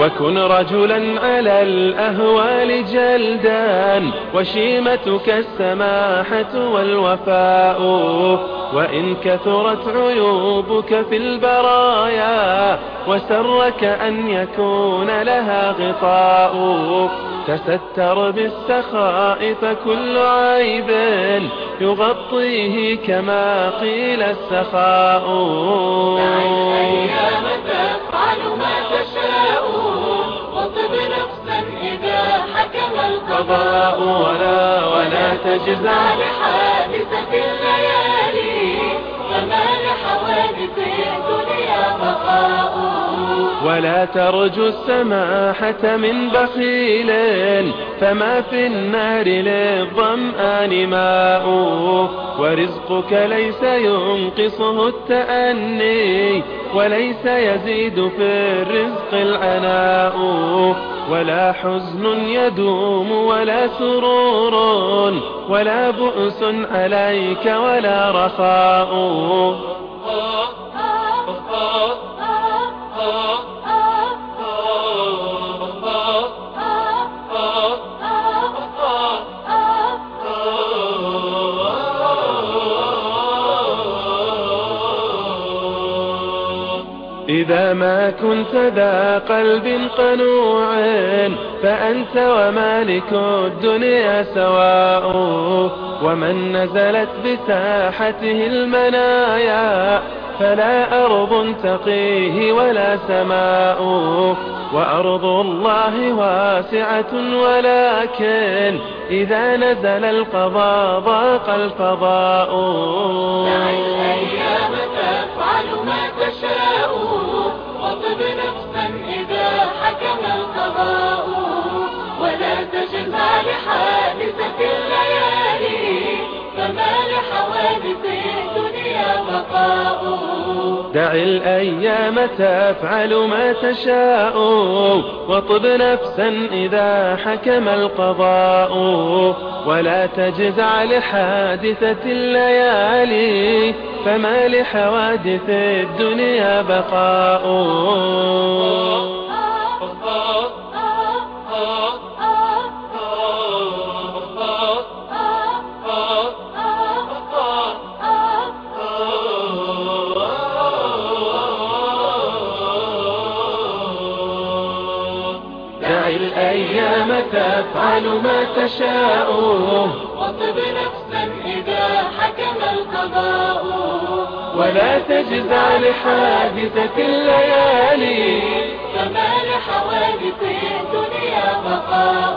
وكن رجلا على الأهوال جلدا وشيمتك السماحة والوفاء وإن كثرت عيوبك في البرايا وسرك أن يكون لها غطاء. تستر بالسخاء فكل عيب يغطيه كما قيل السخاء. ولا ولا تجزع لحادثة الليالي فما لحوادث الدنيا بقاء ولا ترجو السماحة من بخيل فما في النار للظمآن ماء. ورزقك ليس ينقصه التأني وليس يزيد في الرزق العناء. ولا حزن يدوم ولا سرور ولا بؤس عليك ولا رخاء. إذا ما كنت ذا قلب قنوع فأنت ومالك الدنيا سواء ومن نزلت بساحته المنايا فلا أرض تقيه ولا سماء وأرض الله واسعة ولكن إذا نزل القضاء ضاق الفضاء. نفسا إذا حكم القضاء. ولا تجزع لحادثة الليالي فما لحوادث الدنيا بقاء. دع الأيام تفعل ما تشاء وطب نفسا إذا حكم القضاء. ولا تجزع لحادثة الليالي فما لحوادث الدنيا بقاء. دع الأيام تفعل ما تشاء. واطب نفسا إذا حكم القضاء. ولا تجزع لحادثة الليالي. فما لحوادث الدنيا بقاء